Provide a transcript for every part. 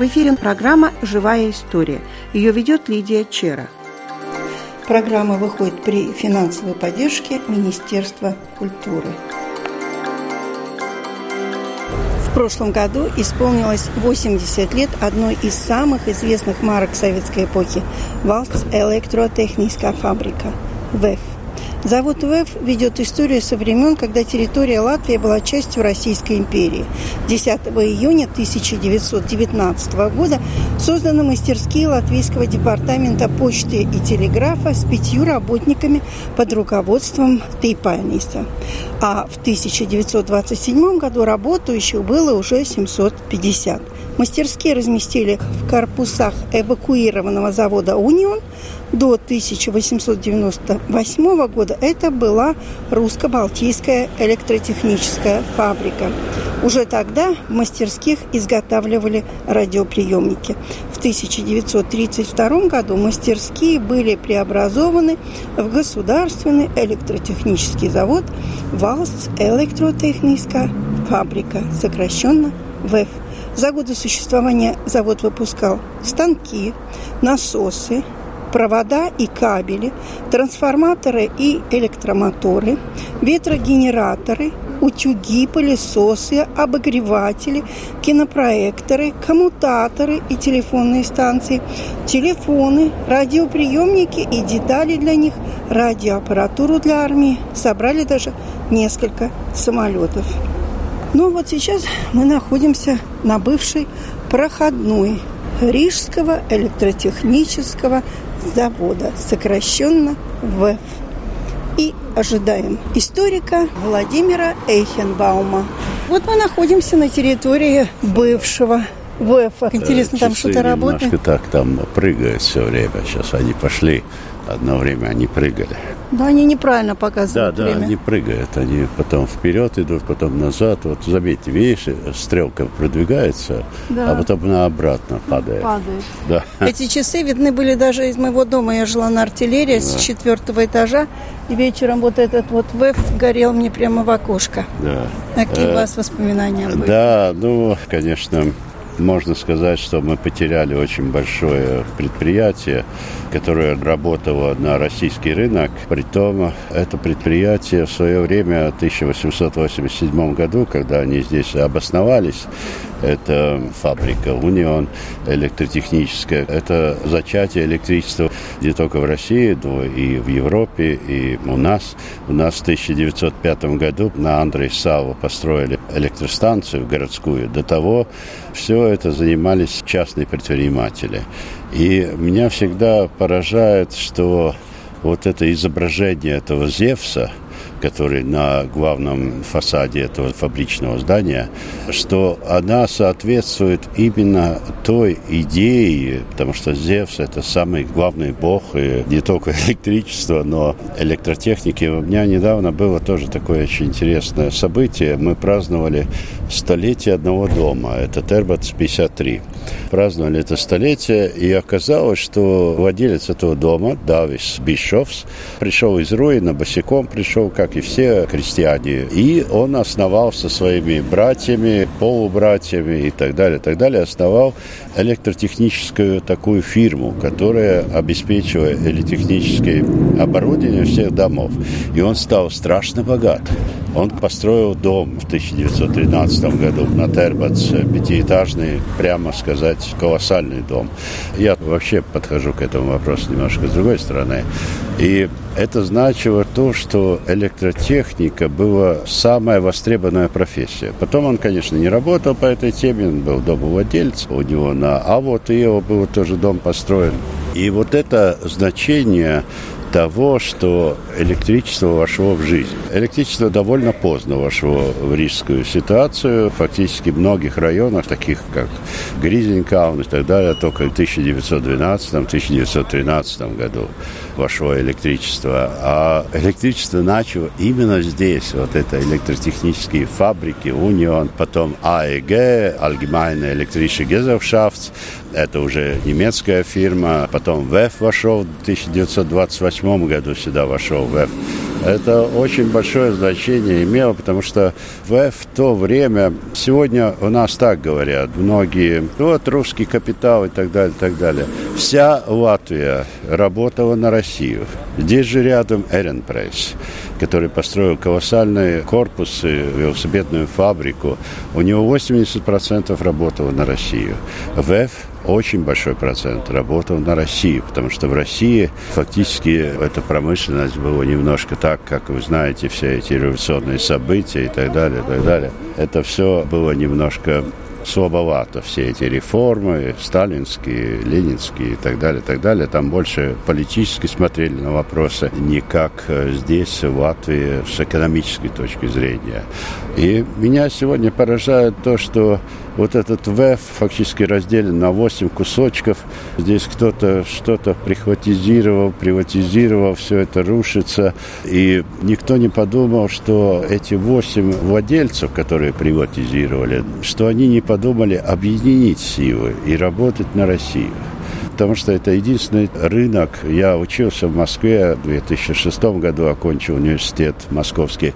В эфире программа «Живая история». Ее ведет Лидия Чера. Программа выходит при финансовой поддержке Министерства культуры. В прошлом году исполнилось 80 лет одной из самых известных марок советской эпохи – «Валс Электротехническая фабрика» – ВЭФ. Завод ВЭФ ведет историю со времен, когда территория Латвии была частью Российской империи. 10 июня 1919 года созданы мастерские Латвийского департамента почты и телеграфа с пятью работниками под руководством Тейпайниса. А в 1927 году работающих было уже 750. Мастерские разместили в корпусах эвакуированного завода «Унион», до 1898 года это была русско-балтийская электротехническая фабрика. Уже тогда в мастерских изготавливали радиоприемники. В 1932 году мастерские были преобразованы в государственный электротехнический завод «Валс Электротехническая фабрика», сокращенно ВЭФ. За годы существования завод выпускал станки, насосы, провода и кабели, трансформаторы и электромоторы, ветрогенераторы, утюги, пылесосы, обогреватели, кинопроекторы, коммутаторы и телефонные станции, телефоны, радиоприемники и детали для них, радиоаппаратуру для армии. Собрали даже несколько самолетов. Ну вот сейчас мы находимся на бывшей проходной Рижского электротехнического завода, сокращенно ВЭФ. И ожидаем историка Владимира Эйхенбаума. Вот мы находимся на территории бывшего ВЭФа. Интересно, Часы там что-то работает? так там прыгают все время. Сейчас они пошли. Одно время они прыгали. Да, они неправильно Да, показывают да, время. они прыгают. Они потом вперед идут, потом назад. Вот заметьте, видишь, стрелка продвигается, Да. а потом она обратно падает. Падает. Да. Эти часы видны были даже из моего дома. Я жила на артиллерии с четвертого этажа. И вечером вот этот вот ВЭФ горел мне прямо в окошко. Да. Какие у Э, вас воспоминания были? Да, ну, конечно, можно сказать, что мы потеряли очень большое предприятие, которое работало на российский рынок. Притом, это предприятие в свое время, в 1887 году, когда они здесь обосновались, это фабрика «Унион» электротехническая. Это зачатие электричества не только в России, но и в Европе, и у нас. У нас в 1905 году на Андрей Саву построили электростанцию городскую. До того все это занимались частные предприниматели. И меня всегда поражает, что вот это изображение этого Зевса – который на главном фасаде этого фабричного здания, что она соответствует именно той идее, потому что Зевс – это самый главный бог, и не только электричество, но электротехники. У меня недавно было тоже такое очень интересное событие. Мы праздновали столетие одного дома. Это Тербац 53. Праздновали это столетие, и оказалось, что владелец этого дома, Давис Бишовс, пришел из руина, босиком пришел, как и все крестьяне. И он основал со своими братьями, полубратьями и так далее, так далее, основал электротехническую такую фирму, которая обеспечивала электротехническое оборудование всех домов. И он стал страшно богат. Он построил дом в 1913 году на Тербац, пятиэтажный, прямо сказать, колоссальный дом. Я вообще подхожу к этому вопросу немножко с другой стороны. И это значило то, что электротехника была самая востребованная профессия. Потом он, конечно, не работал по этой теме, он был домовладелец, у него на А вот Ио был тоже дом построен. И вот это значение того, что электричество вошло в жизнь. Электричество довольно поздно вошло в рижскую ситуацию. Фактически в многих районах, таких как Гризенкаун и так далее, только в 1912-1913 году вошло электричество. А электричество начало именно здесь. Вот это электротехнические фабрики, Унион, потом АЭГ, Allgemeine Elektrische Gesellschaft, это уже немецкая фирма. Потом ВЭФ вошел в 1928 году, сюда вошел ВЭФ. Это очень большое значение имело, потому что в то время, сегодня у нас так говорят, многие, вот русский капитал и так далее, и так далее. Вся Латвия работала на Россию. Здесь же рядом Эренпрейс, который построил колоссальные корпусы, велосипедную фабрику. У него 80% работало на Россию. ВЭФ очень большой процент работал на Россию, потому что в России фактически эта промышленность была немножко так, как вы знаете, все эти революционные события и так далее, и так далее. Это все было немножко слабовато все эти реформы, сталинские, ленинские и так далее, так далее. Там больше политически смотрели на вопросы, не как э, здесь, в Латвии, с экономической точки зрения. И меня сегодня поражает то, что вот этот ВЭФ фактически разделен на 8 кусочков. Здесь кто-то что-то прихватизировал, приватизировал, все это рушится. И никто не подумал, что эти 8 владельцев, которые приватизировали, что они не подумали объединить силы и работать на Россию потому что это единственный рынок. Я учился в Москве в 2006 году, окончил университет московский.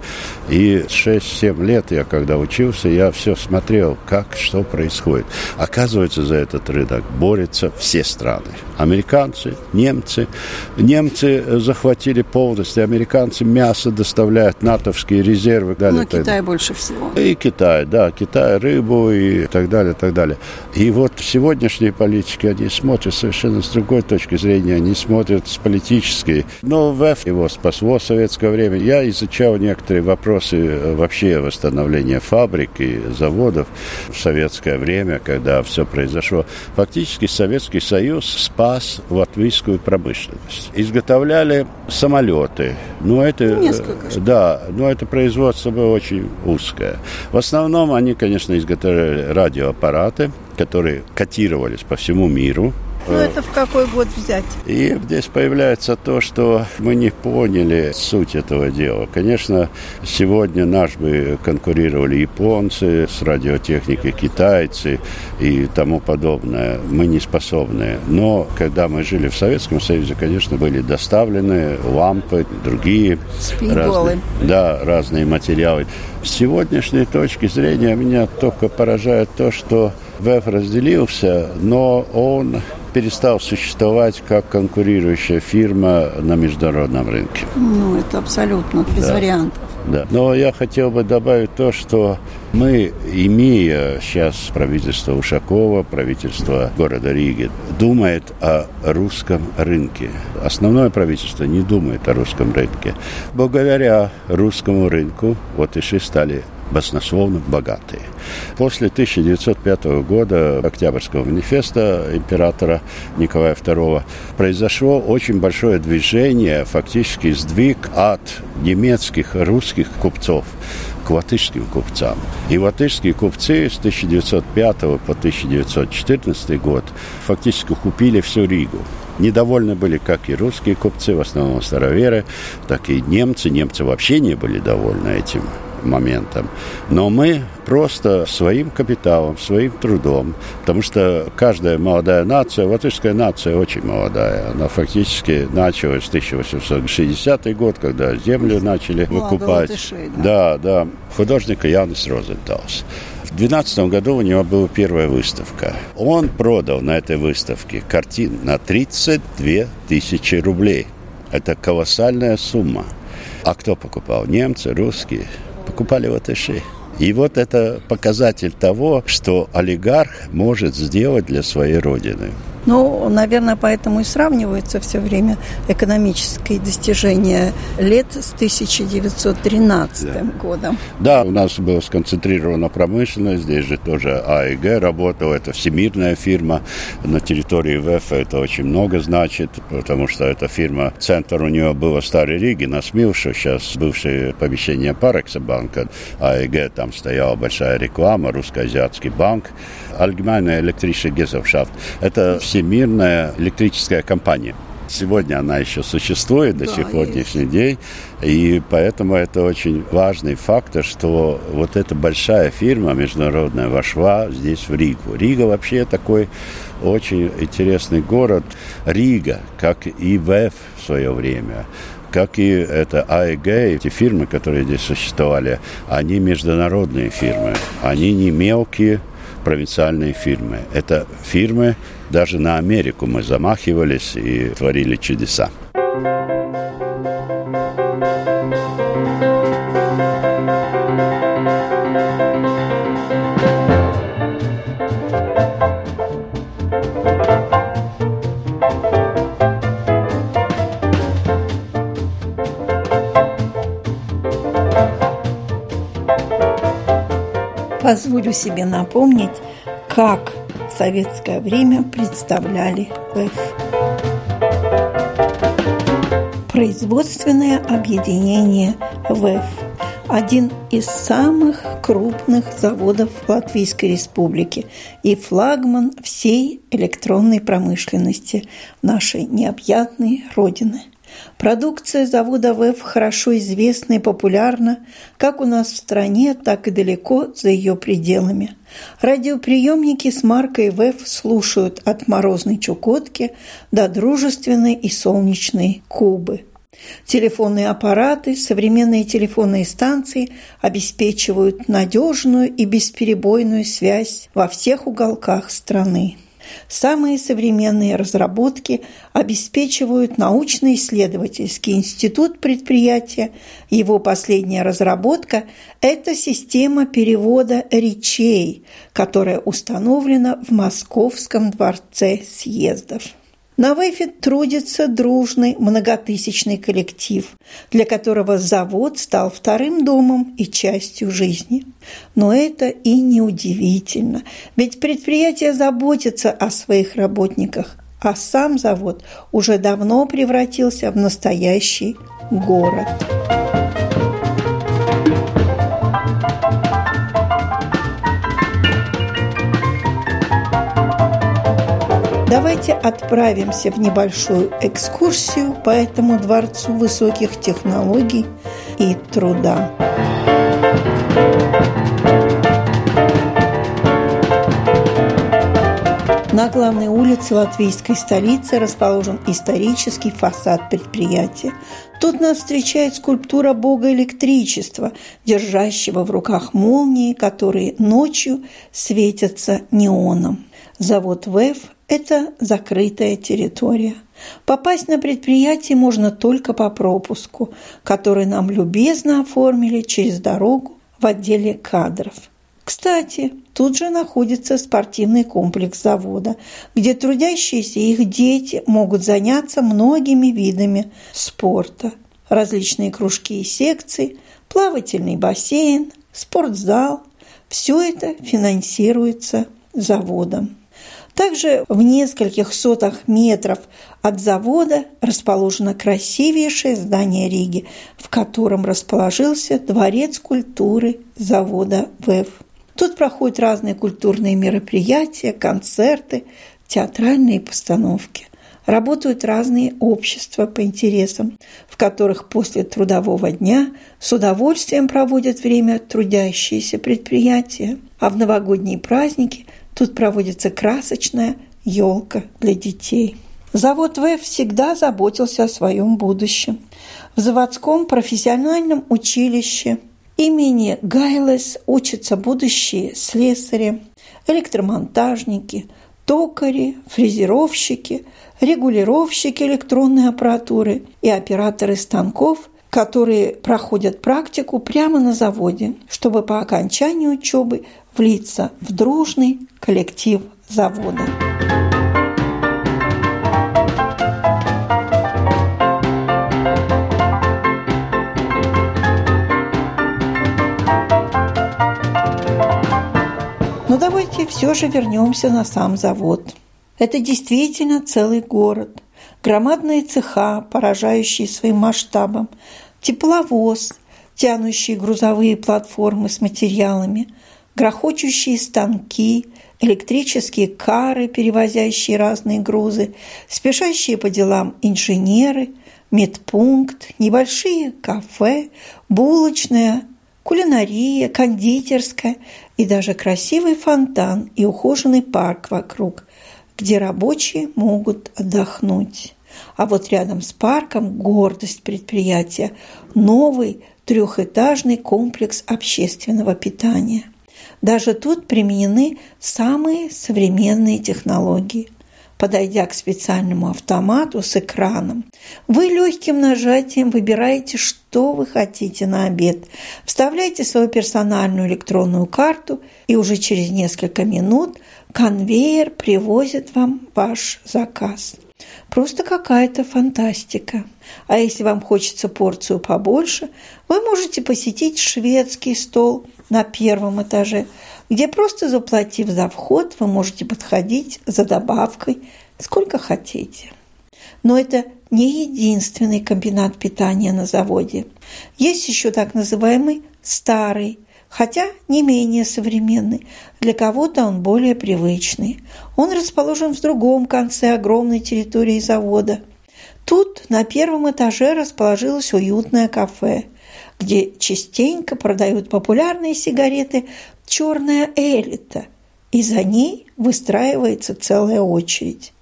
И 6-7 лет я, когда учился, я все смотрел, как, что происходит. Оказывается, за этот рынок борются все страны. Американцы, немцы. Немцы захватили полностью. Американцы мясо доставляют, натовские резервы. Далее, Но Китай больше всего. И Китай, да. Китай рыбу и так далее, так далее. И вот сегодняшние политики, они смотрят совершенно с другой точки зрения, они смотрят с политической. Но ВЭФ его спасло в советское время. Я изучал некоторые вопросы э, вообще восстановления фабрик и заводов в советское время, когда все произошло. Фактически Советский Союз спас латвийскую промышленность. Изготовляли самолеты. Но это, Несколько. Да, но это производство было очень узкое. В основном они, конечно, изготовляли радиоаппараты, которые котировались по всему миру. Ну, это в какой год взять? И здесь появляется то, что мы не поняли суть этого дела. Конечно, сегодня наш бы конкурировали японцы с радиотехникой, китайцы и тому подобное. Мы не способны. Но когда мы жили в Советском Союзе, конечно, были доставлены лампы, другие разные, да, разные материалы. С сегодняшней точки зрения меня только поражает то, что ВЭФ разделился, но он перестал существовать как конкурирующая фирма на международном рынке. Ну, это абсолютно без да. вариантов. Да. Но я хотел бы добавить то, что мы, имея сейчас правительство Ушакова, правительство города Риги, думает о русском рынке. Основное правительство не думает о русском рынке. Благодаря русскому рынку вот и стали баснословно богатые. После 1905 года Октябрьского манифеста императора Николая II произошло очень большое движение, фактически сдвиг от немецких русских купцов к латышским купцам. И латышские купцы с 1905 по 1914 год фактически купили всю Ригу. Недовольны были как и русские купцы, в основном староверы, так и немцы. Немцы вообще не были довольны этим моментом. Но мы просто своим капиталом, своим трудом, потому что каждая молодая нация, латышская нация очень молодая, она фактически началась в 1860 год, когда землю начали выкупать. Латышей, да. да, да. Художник Янис Розенталс. В 2012 году у него была первая выставка. Он продал на этой выставке картин на 32 тысячи рублей. Это колоссальная сумма. А кто покупал? Немцы, русские покупали латыши. И вот это показатель того, что олигарх может сделать для своей родины. Ну, наверное, поэтому и сравниваются все время экономические достижения лет с 1913 да. годом. Да, у нас была сконцентрирована промышленность, здесь же тоже АЭГ работала, это всемирная фирма на территории ВЭФ, это очень много значит, потому что эта фирма, центр у нее был в Старой Риге, на Смилше, сейчас бывшее помещение Парекса банка, АЭГ, там стояла большая реклама, русско-азиатский банк, Allgemeine Elektrische Gesellschaft. Это всемирная электрическая компания. Сегодня она еще существует до да, сегодняшний есть. день, и поэтому это очень важный фактор, что вот эта большая фирма международная вошла здесь в Ригу. Рига вообще такой очень интересный город. Рига, как и ВЭФ в свое время, как и это АЭГ, эти фирмы, которые здесь существовали, они международные фирмы. Они не мелкие провинциальные фирмы. Это фирмы, даже на Америку мы замахивались и творили чудеса. Позволю себе напомнить, как в советское время представляли ВЭФ. Производственное объединение ВЭФ – один из самых крупных заводов Латвийской Республики и флагман всей электронной промышленности нашей необъятной Родины – Продукция завода ВЭФ хорошо известна и популярна как у нас в стране, так и далеко за ее пределами. Радиоприемники с маркой ВЭФ слушают от морозной Чукотки до дружественной и солнечной Кубы. Телефонные аппараты, современные телефонные станции обеспечивают надежную и бесперебойную связь во всех уголках страны. Самые современные разработки обеспечивают научно-исследовательский институт предприятия. Его последняя разработка – это система перевода речей, которая установлена в Московском дворце съездов. На ВЭФе трудится дружный многотысячный коллектив, для которого завод стал вторым домом и частью жизни. Но это и не удивительно, ведь предприятие заботится о своих работниках, а сам завод уже давно превратился в настоящий город. Давайте отправимся в небольшую экскурсию по этому дворцу высоких технологий и труда. На главной улице латвийской столицы расположен исторический фасад предприятия. Тут нас встречает скульптура бога электричества, держащего в руках молнии, которые ночью светятся неоном. Завод ВЭФ это закрытая территория. Попасть на предприятие можно только по пропуску, который нам любезно оформили через дорогу в отделе кадров. Кстати, тут же находится спортивный комплекс завода, где трудящиеся их дети могут заняться многими видами спорта. Различные кружки и секции, плавательный бассейн, спортзал – все это финансируется заводом. Также в нескольких сотах метров от завода расположено красивейшее здание Риги, в котором расположился дворец культуры завода ВЭФ. Тут проходят разные культурные мероприятия, концерты, театральные постановки. Работают разные общества по интересам, в которых после трудового дня с удовольствием проводят время трудящиеся предприятия, а в новогодние праздники Тут проводится красочная елка для детей. Завод В всегда заботился о своем будущем. В заводском профессиональном училище имени Гайлес учатся будущие слесари, электромонтажники, токари, фрезеровщики, регулировщики электронной аппаратуры и операторы станков, которые проходят практику прямо на заводе, чтобы по окончании учебы влиться в дружный коллектив завода. Но давайте все же вернемся на сам завод. Это действительно целый город. Громадные цеха, поражающие своим масштабом, тепловоз, тянущий грузовые платформы с материалами, грохочущие станки, электрические кары, перевозящие разные грузы, спешащие по делам инженеры, медпункт, небольшие кафе, булочная, кулинария, кондитерская и даже красивый фонтан и ухоженный парк вокруг, где рабочие могут отдохнуть. А вот рядом с парком гордость предприятия – новый трехэтажный комплекс общественного питания. Даже тут применены самые современные технологии. Подойдя к специальному автомату с экраном, вы легким нажатием выбираете, что вы хотите на обед, вставляете свою персональную электронную карту, и уже через несколько минут конвейер привозит вам ваш заказ. Просто какая-то фантастика. А если вам хочется порцию побольше, вы можете посетить шведский стол на первом этаже – где просто заплатив за вход, вы можете подходить за добавкой сколько хотите. Но это не единственный комбинат питания на заводе. Есть еще так называемый старый, хотя не менее современный. Для кого-то он более привычный. Он расположен в другом конце огромной территории завода. Тут на первом этаже расположилось уютное кафе, где частенько продают популярные сигареты черная элита, и за ней выстраивается целая очередь.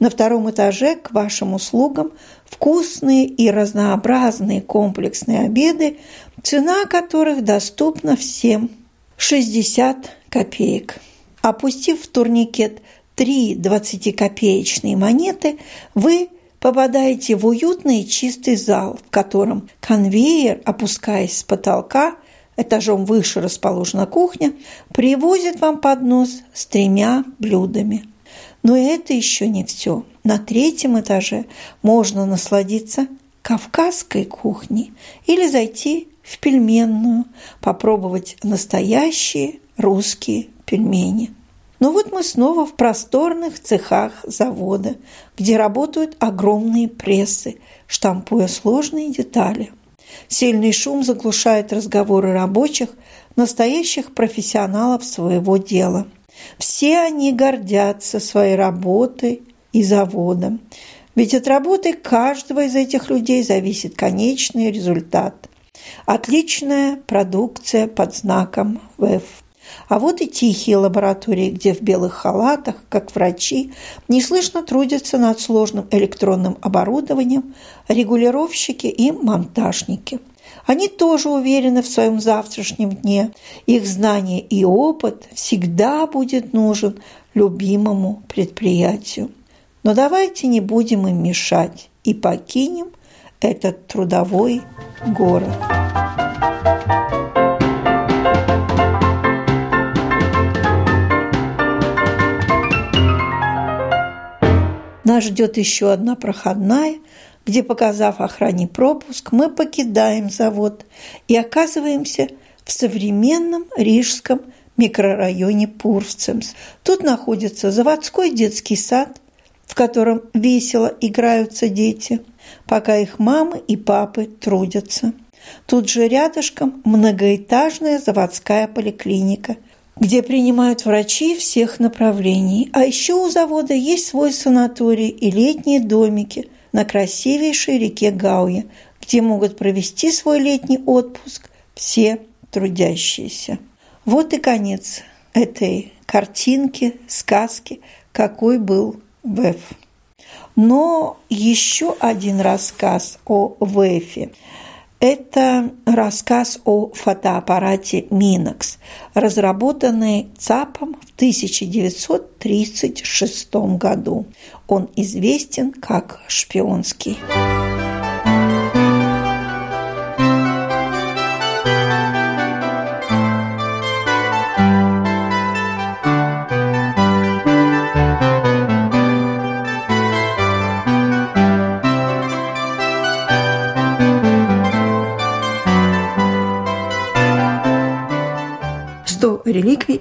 На втором этаже к вашим услугам вкусные и разнообразные комплексные обеды, цена которых доступна всем – 60 копеек. Опустив в турникет три 20-копеечные монеты, вы попадаете в уютный чистый зал, в котором конвейер, опускаясь с потолка, этажом выше расположена кухня, привозит вам поднос с тремя блюдами. Но это еще не все. На третьем этаже можно насладиться кавказской кухней или зайти в пельменную, попробовать настоящие русские пельмени. Но вот мы снова в просторных цехах завода, где работают огромные прессы, штампуя сложные детали. Сильный шум заглушает разговоры рабочих, настоящих профессионалов своего дела. Все они гордятся своей работой и заводом. Ведь от работы каждого из этих людей зависит конечный результат. Отличная продукция под знаком ВЭФ. А вот и тихие лаборатории, где в белых халатах, как врачи, неслышно трудятся над сложным электронным оборудованием регулировщики и монтажники. Они тоже уверены в своем завтрашнем дне. Их знание и опыт всегда будет нужен любимому предприятию. Но давайте не будем им мешать и покинем этот трудовой город. Нас ждет еще одна проходная, где, показав охране пропуск, мы покидаем завод и оказываемся в современном рижском микрорайоне Пурвцемс. Тут находится заводской детский сад, в котором весело играются дети, пока их мамы и папы трудятся. Тут же рядышком многоэтажная заводская поликлиника – где принимают врачи всех направлений. А еще у завода есть свой санаторий и летние домики на красивейшей реке Гауе, где могут провести свой летний отпуск все трудящиеся. Вот и конец этой картинки, сказки, какой был ВЭФ. Но еще один рассказ о ВЭФе – это рассказ о фотоаппарате Минокс, разработанный ЦАПом в 1936 году. Он известен как шпионский.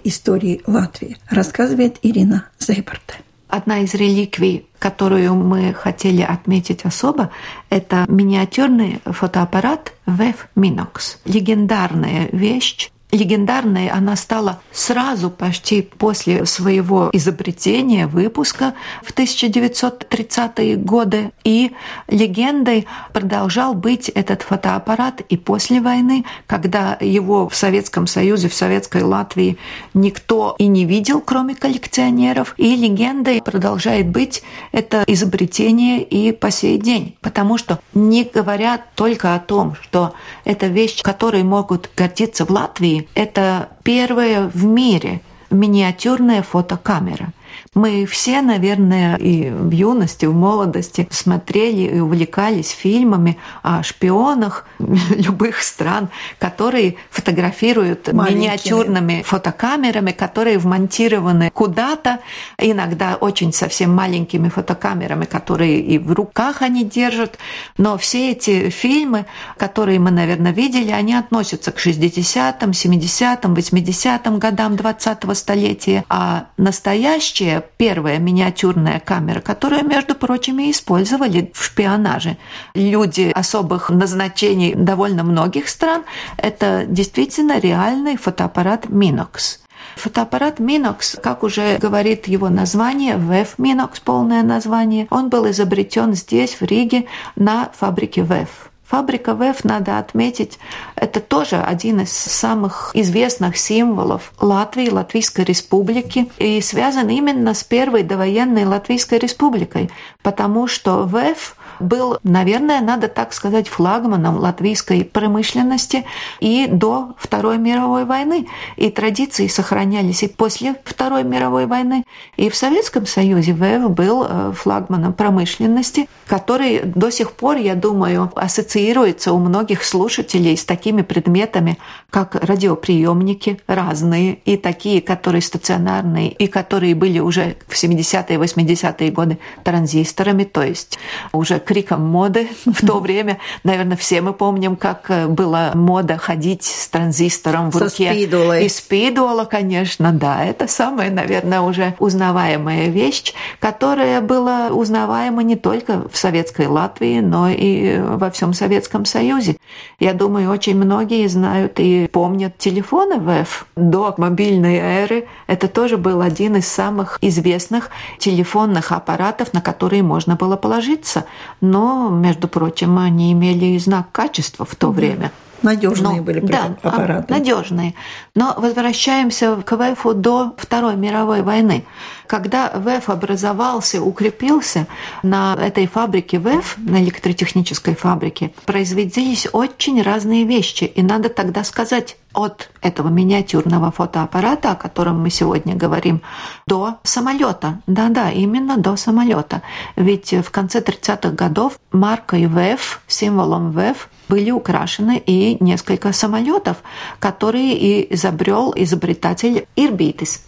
Истории Латвии, рассказывает Ирина Зейберт. Одна из реликвий, которую мы хотели отметить особо, это миниатюрный фотоаппарат VEF Minox. Легендарная вещь легендарной она стала сразу почти после своего изобретения, выпуска в 1930-е годы. И легендой продолжал быть этот фотоаппарат и после войны, когда его в Советском Союзе, в Советской Латвии никто и не видел, кроме коллекционеров. И легендой продолжает быть это изобретение и по сей день. Потому что не говорят только о том, что это вещь, которой могут гордиться в Латвии, это первая в мире миниатюрная фотокамера. Мы все, наверное, и в юности, в молодости смотрели и увлекались фильмами о шпионах любых стран, которые фотографируют Маленькие. миниатюрными фотокамерами, которые вмонтированы куда-то, иногда очень совсем маленькими фотокамерами, которые и в руках они держат. Но все эти фильмы, которые мы, наверное, видели, они относятся к 60-м, 70-м, 80-м годам 20-го столетия, а настоящие первая миниатюрная камера, которую, между прочим, и использовали в шпионаже. Люди особых назначений довольно многих стран – это действительно реальный фотоаппарат Minox. Фотоаппарат Minox, как уже говорит его название, VEF Minox полное название, он был изобретен здесь, в Риге, на фабрике VEF. Фабрика ВЭФ, надо отметить, это тоже один из самых известных символов Латвии, Латвийской республики, и связан именно с первой довоенной Латвийской республикой, потому что ВЭФ был, наверное, надо так сказать, флагманом латвийской промышленности и до Второй мировой войны. И традиции сохранялись и после Второй мировой войны. И в Советском Союзе ВЭФ был э, флагманом промышленности, который до сих пор, я думаю, ассоциируется у многих слушателей с такими предметами, как радиоприемники разные, и такие, которые стационарные, и которые были уже в 70-е, 80-е годы транзисторами, то есть уже криком моды в то время. Наверное, все мы помним, как э, была мода ходить с транзистором в Со руке. спидулой. И спидула, конечно, да. Это самая, наверное, уже узнаваемая вещь, которая была узнаваема не только в советской Латвии, но и во всем Советском Союзе. Я думаю, очень многие знают и помнят телефоны ВЭФ. До мобильной эры это тоже был один из самых известных телефонных аппаратов, на которые можно было положиться но, между прочим, они имели знак качества в то время. Надежные Но, были да, аппараты. Надежные. Но возвращаемся к ВЭФу до Второй мировой войны. Когда ВЭФ образовался, укрепился, на этой фабрике ВЭФ, на электротехнической фабрике, производились очень разные вещи. И надо тогда сказать, от этого миниатюрного фотоаппарата, о котором мы сегодня говорим, до самолета. Да-да, именно до самолета. Ведь в конце 30-х годов маркой ВЭФ, символом ВЭФ, были украшены и несколько самолетов, которые и изобрел изобретатель Ирбитис.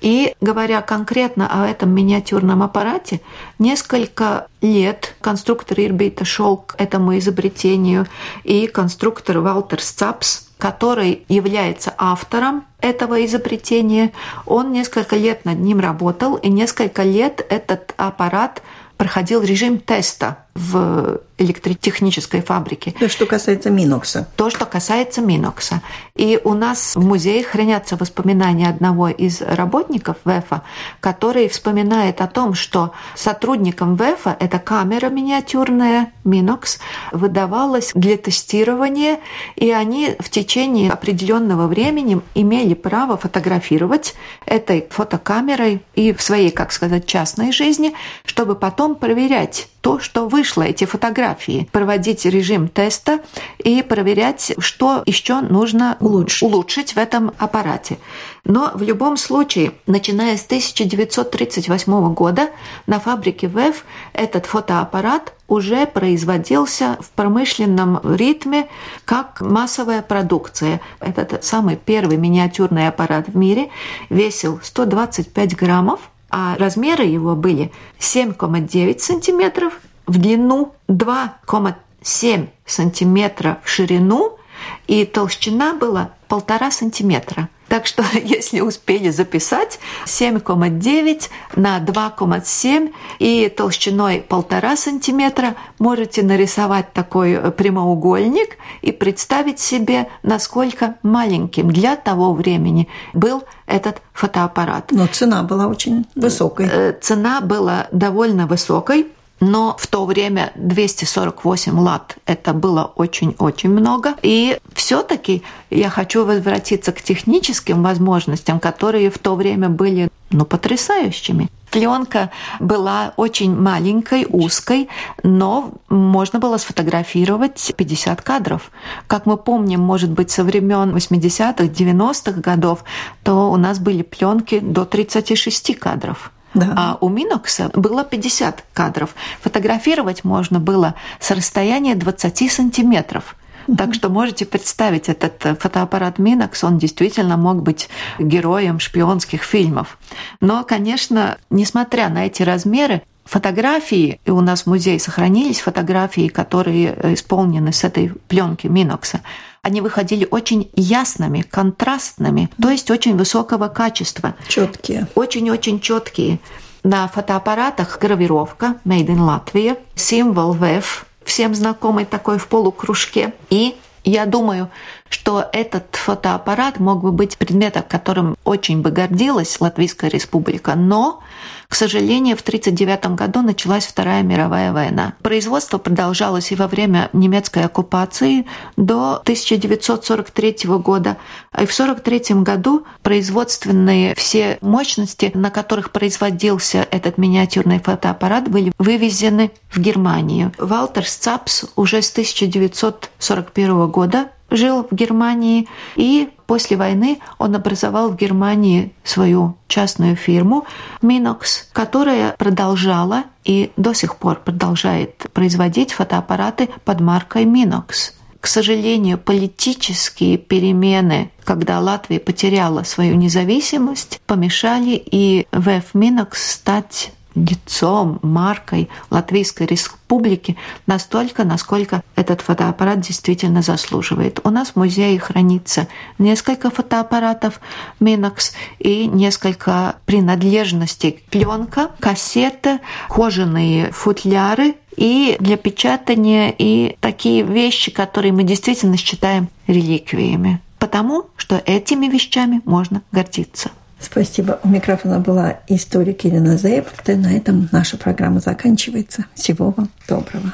И говоря конкретно о этом миниатюрном аппарате, несколько лет конструктор Ирбита шел к этому изобретению, и конструктор Валтер Сцапс, который является автором этого изобретения, он несколько лет над ним работал, и несколько лет этот аппарат проходил режим теста в электротехнической фабрике. То, что касается Минокса. То, что касается Минокса. И у нас в музее хранятся воспоминания одного из работников ВЭФа, который вспоминает о том, что сотрудникам ВЭФа эта камера миниатюрная Минокс выдавалась для тестирования, и они в течение определенного времени имели право фотографировать этой фотокамерой и в своей, как сказать, частной жизни, чтобы потом проверять то, что вышло, эти фотографии, проводить режим теста и проверять, что еще нужно улучшить, улучшить в этом аппарате. Но в любом случае, начиная с 1938 года на фабрике ВЭФ этот фотоаппарат уже производился в промышленном ритме как массовая продукция. Этот самый первый миниатюрный аппарат в мире весил 125 граммов, а размеры его были 7,9 сантиметров в длину, 2,7 сантиметра в ширину, и толщина была полтора сантиметра. Так что, если успели записать, 7,9 на 2,7 и толщиной полтора сантиметра можете нарисовать такой прямоугольник и представить себе, насколько маленьким для того времени был этот фотоаппарат. Но цена была очень высокой. Э, цена была довольно высокой. Но в то время 248 лат это было очень-очень много. И все-таки я хочу возвратиться к техническим возможностям, которые в то время были ну, потрясающими. Пленка была очень маленькой, узкой, но можно было сфотографировать 50 кадров. Как мы помним, может быть, со времен 80-х, 90-х годов, то у нас были пленки до 36 кадров. Да. А у Минокса было 50 кадров. Фотографировать можно было с расстояния 20 сантиметров. Так что можете представить, этот э, фотоаппарат Минокс, он действительно мог быть героем шпионских фильмов. Но, конечно, несмотря на эти размеры, фотографии, и у нас в музее сохранились фотографии, которые э, исполнены с этой пленки Минокса, они выходили очень ясными, контрастными, то есть очень высокого качества. Четкие. Очень-очень четкие. На фотоаппаратах гравировка Made in Latvia, символ ВЭФ, всем знакомый такой в полукружке, и я думаю, что этот фотоаппарат мог бы быть предметом, которым очень бы гордилась Латвийская республика, но, к сожалению, в 1939 году началась Вторая мировая война. Производство продолжалось и во время немецкой оккупации до 1943 года. И в 1943 году производственные все мощности, на которых производился этот миниатюрный фотоаппарат, были вывезены в Германию. Валтер Сцапс уже с 1941 года жил в Германии, и после войны он образовал в Германии свою частную фирму Minox, которая продолжала и до сих пор продолжает производить фотоаппараты под маркой Minox. К сожалению, политические перемены, когда Латвия потеряла свою независимость, помешали и ВФ Минокс стать лицом, маркой Латвийской Республики настолько, насколько этот фотоаппарат действительно заслуживает. У нас в музее хранится несколько фотоаппаратов Минокс и несколько принадлежностей. Пленка, кассеты, кожаные футляры и для печатания, и такие вещи, которые мы действительно считаем реликвиями. Потому что этими вещами можно гордиться. Спасибо. У микрофона была историк Ирина Зейб. На этом наша программа заканчивается. Всего вам доброго.